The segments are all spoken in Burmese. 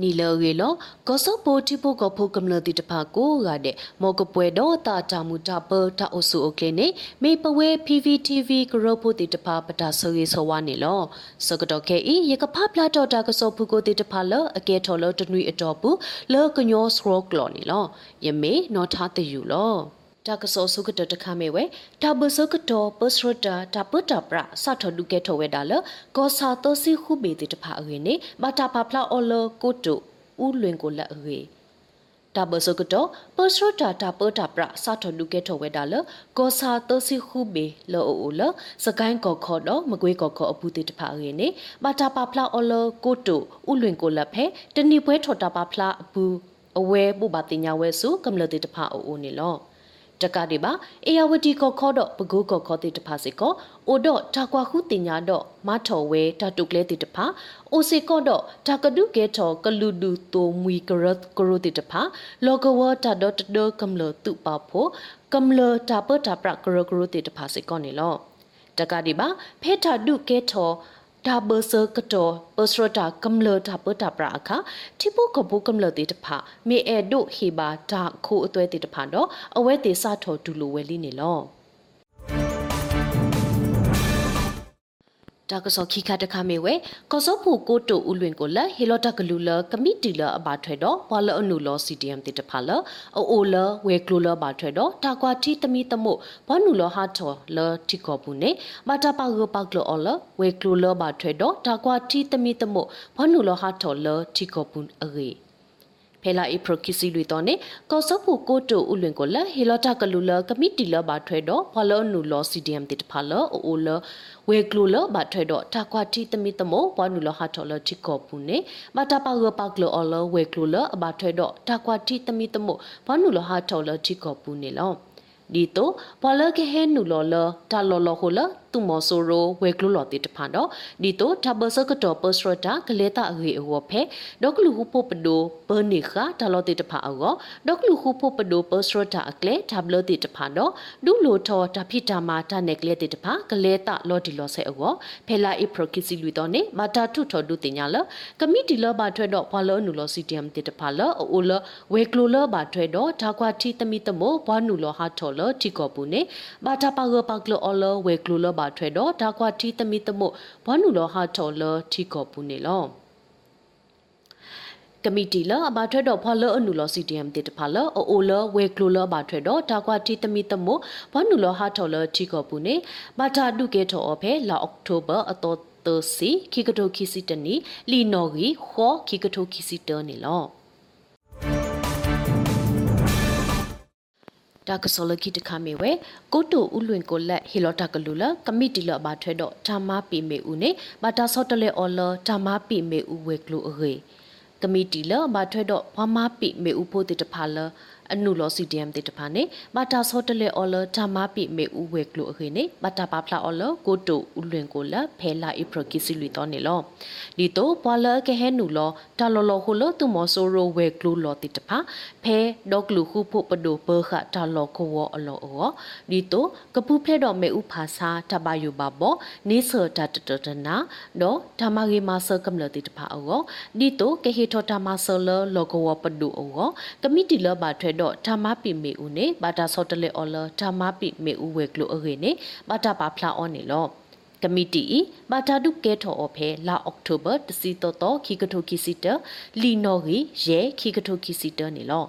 နီလောရေလောဂောဆောပိုတိပိုကဖိုကမလတိတဖာကိုရတဲ့မောကပွဲတော့တာတာမူတာပတာအဆူအိုကလနေမေပဝဲ PVTV ဂရုပိုတိတဖာပတာဆိုရေဆိုဝါနေလောစကတော့ခဲဤရကဖပလာတော့တာကဆောပုကိုတိတဖာလအကဲထော်လတနွီအတော်ဘူးလောကညောစရောကလောနေလောယမေနော်ထားတယူလော တာကစောစုကတတခမဲဝဲတာဘစကတောပစရတာတာပတာပရာစထဒုကေထောဝဲဒါလကောစာတောစီခုဘေတိတဖာအဝေနေဘာတာဖဖလာအော်လကိုတုဥလွင်ကိုလက်အဝေတာဘစကတော့ပစရတာတာပတာပရာစထဒုကေထောဝဲဒါလကောစာတောစီခုဘေလောအိုလစကိုင်းကောခေါ်တော့မကွေးကောခေါ်အပူတိတဖာအဝေနေဘာတာဖဖလာအော်လကိုတုဥလွင်ကိုလက်ဖဲတဏိပွဲထော်တာဖဖလာအပူအဝဲပုပတိညာဝဲစုကမ္လတိတဖာအိုအိုနေလော တကတိပါအေယဝတီကောခေါ်တော့ပကုကောခေါ်တိတဖာစီကောအိုတော့တာကွာခုတင်ညာတော့မထော်ဝဲတတုကလဲတိတဖာအိုစီကောတော့တာကဒုကဲထော်ကလူဒူတိုမွီကရတ်ကရိုတိတဖာလောကဝတာဒတ်ဒကမ္လတုပါဖို့ကမ္လတာပတာပရကရကရိုတိတဖာစီကောနေလောတကတိပါဖေတာဒုကဲထော် ဒါဘဆကတောပစရတာကမ္လတာပတာပရာခတိပုကပုကမ္လတိတဖမေအေဒုဟေဘာဒါခိုအသွဲတိတဖတော့အဝဲတေစထောဒူလိုဝဲလိနေလော တာကစောခိခတခမေဝဲကောစောဖူကိုတိုဥလွင်ကိုလဟီလိုတကလူလကမိတီလအဘာထွဲတော့ဘလအနုလော CDM တိတဖလအိုအိုလဝဲကလူလဘာထွဲတော့တာကွာတီတမီတမို့ဘနုလောဟာထောလတိကောဘူးနေဘာတာပါဂောပါကလောလဝဲကလူလဘာထွဲတော့တာကွာတီတမီတမို့ဘနုလောဟာထောလတိကောဘူးအေ ဖဲလာအပရကိစီလူတော်နေကောဆဖူကိုတိုဥလွင်ကိုလဟေလတာကလူလကမိတီလဘာထွဲတော့ဘလအနုလော CDM တိတဖလအိုအိုလဝေကလိုလဘထွေတော့တာကွာတီတမီတမောဘွားနူလဟာထော်လချီကောပူနေမတာပါရပါကလောအလဝေကလိုလအဘထွေတော့တာကွာတီတမီတမောဘွားနူလဟာထော်လချီကောပူနေလောဒီတော့ဘလကဟဲနူလောလတာလောလဟိုလ တူမောဆိုရိုဝေကလိုလောတိတဖန်တော့ဒီတော့ထဘဆကတော့ပစရတာကလေတာအရေအဝဖဲဒေါကလူဟုပိုပဒိုဘနိခာတာလောတိတဖာအောဒေါကလူဟုပိုပဒိုပစရတာအကလေထဘလတိတဖန်တော့ဒူလိုထောတာဖိတာမာတာနက်ကလေတိတဖာကလေတာလောဒီလောဆဲအောဖဲလာအပရကိစီလူတော့နေမာတာထုထောဒူတင်ညာလကမိတီလောဘာထွဲတော့ဘွာလောနူလောစီတီယမ်တိတဖာလအိုလဝေကလိုလောဘာထွဲတော့ဒါကွာတီတမီတမောဘွာနူလောဟာထောလတီကောပူနေဘာတာပါဂပါကလောအလဝေကလိုလောဘာထွဲတော့ဒါကွာတီတမီတမို့ဘောနူလောဟာထော်လထီကောပူနေလောကမတီလာအဘာထွဲတော့ဖလအနူလောစီတီအမ်တေတဖလအိုလဝေကလိုလဘာထွဲတော့တာကွာတီတမီတမို့ဘောနူလောဟာထော်လထီကောပူနေဘာတာဒုကေထော်အဖဲလာအောက်တိုဘာအတော်တစီခိကတိုခိစီတနီလီနော်ဂီခောခိကတိုခိစီတနေလော တာကစောလခိတခမေဝဲကိုတိုဥလွင်ကိုလက်ဟီလောတာကလူလကမိတီလဘာထွဲတော့ဓမ္မပိမေဦးနေဘာတာစောတလေအော်လဓမ္မပိမေဦးဝဲကလူအေကမိတီလဘာထွဲတော့ဘာမပိမေဦးဖို့တိတဖာလအနုလောစီဒီယမ်တေတဖာနေဘာတာဆောတလေအော်လဓမ္မပိမေဥဝေကလိုအခေနေဘာတာပါဖလာအော်လကိုတိုဥလွင်ကိုလဖဲလာအိပရကိစီလီတော်နေလောဒီတော့ဘွာလကဟဲနူလောတာလောလောဟိုလောသူမောဆိုရိုဝေကလိုလောတိတဖာဖဲဒေါကလူခုဖို့ပဒိုပခတာလောခောအလောအောဒီတော့ကပူဖဲတော့မေဥဖာစာတဘယုဘဘောနေဆတတတတနာတော့ဓမ္မဂေမဆကမ္လတိတဖာအောဒီတော့ကေဟေထောဓမ္မဆလလောကဝပဒိုအောကမိတီလဘထွဲတော့ဓမ္မပိမေဦးနေဘာတာဆောတလေအော်လဓမ္မပိမေဦးဝဲကလိုအခေနေဘာတာပါဖလာအော်နေလောကမတီဘာတာဒုကဲထော်အဖဲလာအောက်တိုဘာတစီတောတောခီကထိုခီစီတလီနော်ဂီရဲခီကထိုခီစီတနေလော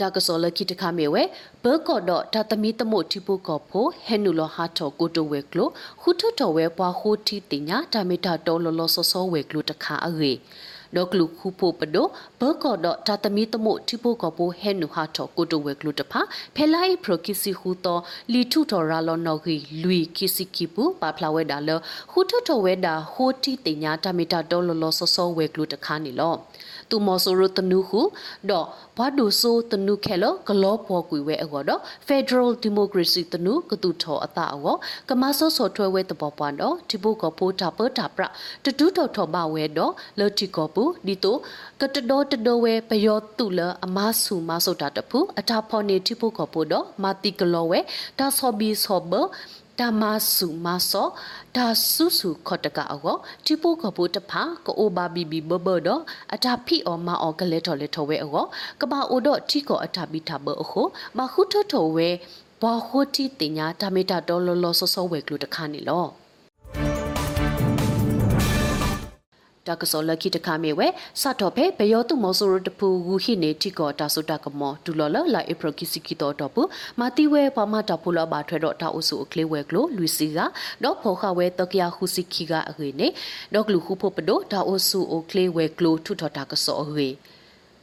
တာကစောလခိတခမေဝဲဘောကော့တော့တာသမီတမို့တီပုကောဖိုဟဲနူလဟာထောကိုတိုဝဲကလိုခုထထော်ဝဲပွားဟိုတီတင်ညာတာမီတာတော်လောလောဆောဆောဝဲကလိုတခါအေ ဒေါကလူခုဖို့ပဒိုဘောကောဒတာတမီတမို့တိပိုကပိုဟဲနူဟာထောကိုတိုဝဲကလူတဖာဖဲလိုက်ပရကိစီဟူတော့လီထုတော်ရာလောနော်ဂီလူီကိစီကိပူပါဖလာဝဲဒါလဟူထထဝဲဒါဟိုတီတင်ညာတမီတာတော်လောလောဆောဆောဝဲကလူတခါနေလော သူမောဆိုရတနုဟုတော့ဘာဒုဆိုတနုခဲလဂလောပေါ်ကွေဝဲအောတော့ Federal Democracy တနုကတူထောအတာအောကမဆောဆောထွဲဝဲတပေါ်ပွားတော့ဒီဘုကပိုးတာပတာပရတတူးတော်ထောဘဝဲတော့လော်တီကောပူဒီတိုကတတော်တတော်ဝဲပယောတုလအမဆူမဆုတာတဖူအတာဖော်နေတိဘုကပိုးတော့မာတိကလောဝဲဒါဆောဘီဆောဘ တတာမဆုမဆောဒါဆုစုခတ်တကအောတီပိုကပိုတဖာကိုဘာဘီဘီဘဘဒအတာဖီအောမအောကလက်တော်လက်တော်ဝဲအောကဘာအိုဒတီကိုအတာဘီတာဘအခုမခုထထဝဲဘာဟိုတီတင်ညာတမေတာဒေါ်လောလောဆောဆောဝဲကလူတခါနေလော တကစောလခိတခမေဝဲစတော့ဖေဘယောတုမောဆိုရတပူဂူဟိနေတိကောတာဆုတကမောဒူလောလလာဧပရကိစီကီတော်တော့ပူမာတိဝဲပမတာပူလောဘာထွဲတော့တာအုစုအကလေးဝဲကလိုလူစီကတော့ဖောခဝဲတကရခုစီခီကအခေနေတော့ကလူခုဖို့ပဒိုတာအုစုအကလေးဝဲကလိုထုထတာကစောအခေ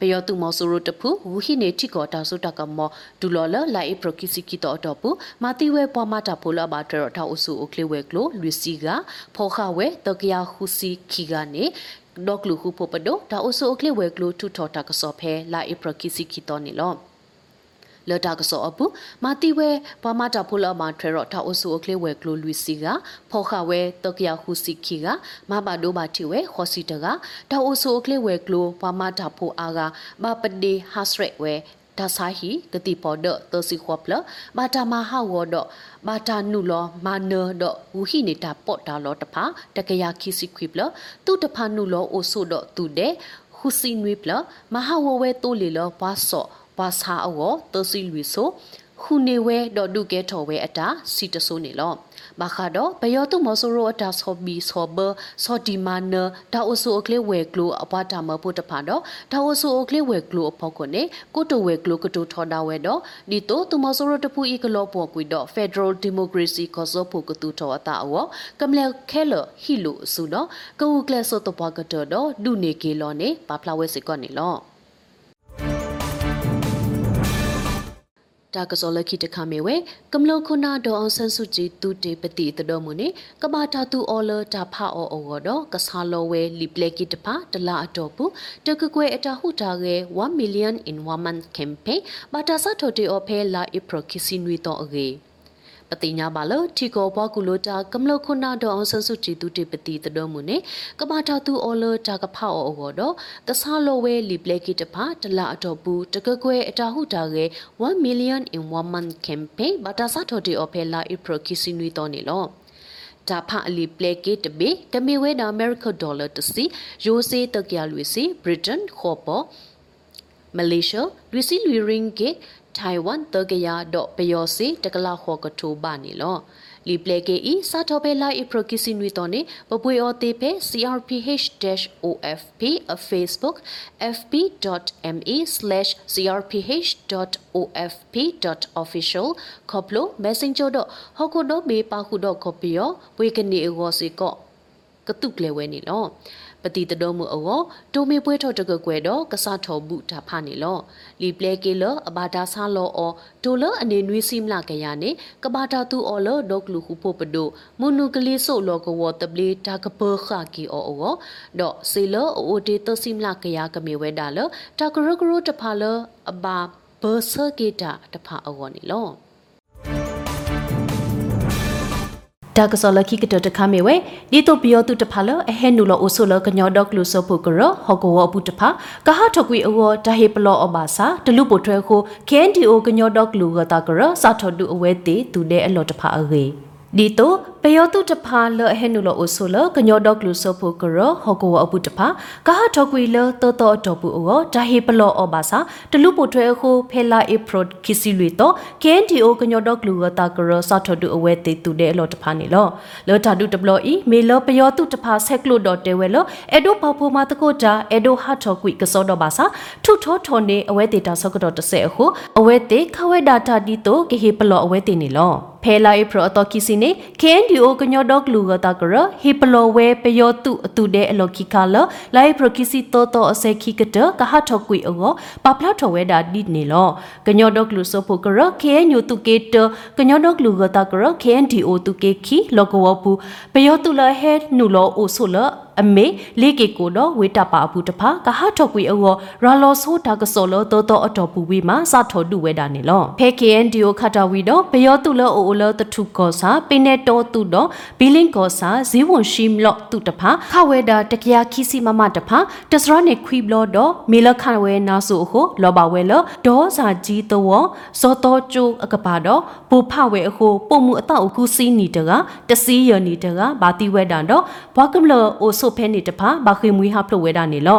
ပယောတုမောဆိုရတဖူဝူဟိနေတိကောတာဆုတကမောဒူလောလလာဧပရကိစီကီတော်တော့ပူမာတိဝဲပမတာပူလောဘာထွဲတော့တာအုစုအကလေးဝဲကလိုလူစီကဖောခဝဲတကရခုစီခီကနေဒေါကလူဟုပပဒိုဒါအိုဆိုအကလေဝဲကလူထူထော်တာကစောဖဲလာအပရကိစီကီတော်နေလော လတာကစောအပူမာတီဝဲပမာတာဖူလာမာထရတာအိုဆိုအကလေဝဲကလူလူစီကဖောခဝဲတကရဟုစီခီကမဘာဒိုဘာတီဝဲခောစီတကဒါအိုဆိုအကလေဝဲကလူပမာတာဖူအာကမပဒေဟာစရက်ဝဲဒါဆိုင်ဟီကတိပေါ်ဒတစီခွပလဘာတာမဟာဝဒဘာတာနုလောမာနဒဝူဟိနေတာပေါ့တာလောတဖာတကရခိစီခွိပလသူတဖာနုလောအိုဆိုဒသူတဲ့ဟူစီနွေပလမဟာဝဝဲတိုလီလောဘာဆော့ ဘာစာအောတစီလူဆိုခုနေဝဲဒေါ်ဒုကဲထော်ဝဲအတာစီတဆိုးနေလောဘာခါတော့ဘယောတုမဆိုရိုအတာဆောဘီဆောဘဆောဒီမာနဒါအိုဆိုအကလေးဝဲကလိုအပွားတာမဖို့တဖာတော့ဒါအိုဆိုအကလေးဝဲကလိုအဖို့ကိုနေကိုတိုဝဲကလိုကတိုထော်တာဝဲတော့ဒီတော့တုမဆိုရိုတပူဤကလောပေါ်ကွီတော့ Federal Democracy ကောစောဖို့ကတူထော်အတာအောကမလခဲလဟီလိုဆူတော့ကိုကလဆောတပွားကတော့ဒုနေကေလောနေပါဖလာဝဲစစ်ကောနေလော တာကစောလခိတခမေဝဲကမလခုနာဒေါအောင်ဆန်းစုကြည်သူတေပတိတတော်မူနေကဘာတာသူအော်လတာဖအော်အော်တော့ကဆာလောဝဲလီပလက်ကိတဖာတလာအတော်ပူတကကွဲအတာဟုတာရဲ1 million in one month campaign ဘာတာဆတ်ထိုတေအော်ဖဲလာအပရခိစီနွေတော့အကေ ပတိညာပါလထီကောဘွားကူလိုတာကမလခုနာဒေါအောင်ဆန်းစုကြည်သူတေပတိတတော်မူနေကဘာတာသူအော်လတာကဖောက်အော်အော်တော့တဆာလိုဝဲလီပလက်ကိတဖာတလာအတော်ပူတကကွဲအတာဟုတာရဲ1 million in one month campaign ဘာတာဆတ်ထိုတေအော်ဖဲလာအပရခိစီနွေတော့နေလောတာဖအလီပလေကေတဘေတမီဝဲနာအမေရိကဒေါ်လာတစီယိုစေတကရလွေစီဗြိတိန်ခေါ်ပေါ်မလေးရှားလူစီလူရင်းကေ ထိုင်ဝမ်တကရဒေါပယောစီတကလာခေါ်ကထိုးပါနေလောလီပလေကေဤစာထောပဲလာအပရကိစီနွီတော်နေပပွေအောတေဖဲ crph-ofp a facebook fb.me/crph.ofp.official ခေါပလို messenger တော့ဟောကုတော့မေပါခုတော့ခေါပီယောဝေကနေအောစီကောကတုကလေဝဲနေလော ပတိတတော်မူအောတိုမေပွဲထော်တကကွယ်တော့ကစားထော်မှုတာဖာနေလောလီပလေကေလအဘာတာဆာလောအောတိုလအနေနွေးစီမလာကရနေကဘာတာတူအောလဒေါကလူခုဖို့ပဒိုမုနုကလေးဆိုလောကဝတပလီတာကပခါကီအောအောတော့စေလအိုတေတစီမလာကရကမေဝဲတာလတာကရကရတဖာလအဘာဘောဆာကေတာတဖာအောနေလော ဒါကစောလခိကတတခမေဝဲဒီတိုပီယောတုတဖာလအဟဲနူလောအိုဆိုလကညောဒေါကလူဆိုဖုကရဟောကောဝပုတဖာကဟထကွေအောဒါဟေပလောအဘာစာတလူပိုထွဲခို KNDO ကညောဒေါကလူကတာကရစာထဒူအဝဲတေသူတဲ့အလောတဖာအေဒီ တိုပယောတုတဖာလဟဲနုလအိုဆိုလကညောဒေါကလူဆိုဖိုကရဟောကောအပုတဖာကဟထောကွေလတောတောအတော်ပူအောဒါဟေပလောအဘာစာတလူပိုထွဲခုဖဲလာအပရိုခီစီလွေတော့ KNDO ကညောဒေါကလူကတာကရစာထဒူအဝဲတေတူတဲ့အလောတဖာနေလောလောတာဒုတဘလောဤမေလောပယောတုတဖာဆက်ကလုဒေါ်တဲဝဲလောအဒိုပေါဖိုမာတကိုတာအဒိုဟာထောကွေ ကစောတော့ဘာစာထုထောထောနေအဝဲတေတာဆော့ကတော့တဆဲအခုအဝဲတေခဝဲဒါတာဒီတိုကေဟေပလောအဝဲတေနေလောဖဲလာအပရိုအတော်ကီစီနေ KNDO ကညောဒေါကလူကတာကရဟီပလိုဝဲပယောတုအတုတဲ့အလောကိကလလိုင်ပရကိစီတောတောအစဲခိကတကဟထောကွေအောပပလာထောဝဲဒါဒီနေလောကညောဒေါကလူဆိုဖို့ကရ KNU တုကေတကညောဒေါကလူကတာကရ KNDO တုကေခိလောကဝပူပယောတုလဟဲနူလောအိုဆိုလ အမေလေးကေကိုတော့ဝေတပါဘူးတဖာကဟာထော့ကွေအောရာလောဆိုတာကစောလောတောတောအတော်ပူဝီမှာစာထော်တူဝဲတာနေလောဖဲ KNDO ခတာဝီတော့ဘယောတုလောအိုလောတထုကောစာပိနေတောတုတော့ဘီလင်းကောစာဇီဝွန်ရှိမလော့တုတဖာခဝဲတာတကရခီစီမမတဖာတစရနေခွီဘလောတော့မေလခဝဲနာဆိုဟိုလောဘဝဲလောဒေါ်စာကြီးတော့ဇောတောကျိုအကပါတော့ဘူဖဝဲဟိုပုံမှုအတော့အခုစီးနီတကတစီးရနီတကဘာတိဝဲတာတော့ဘွားကမလောအိုဆိုဖဲနေတဖာဘာခိမွေးဟာဖလို့ဝဲတာနေလော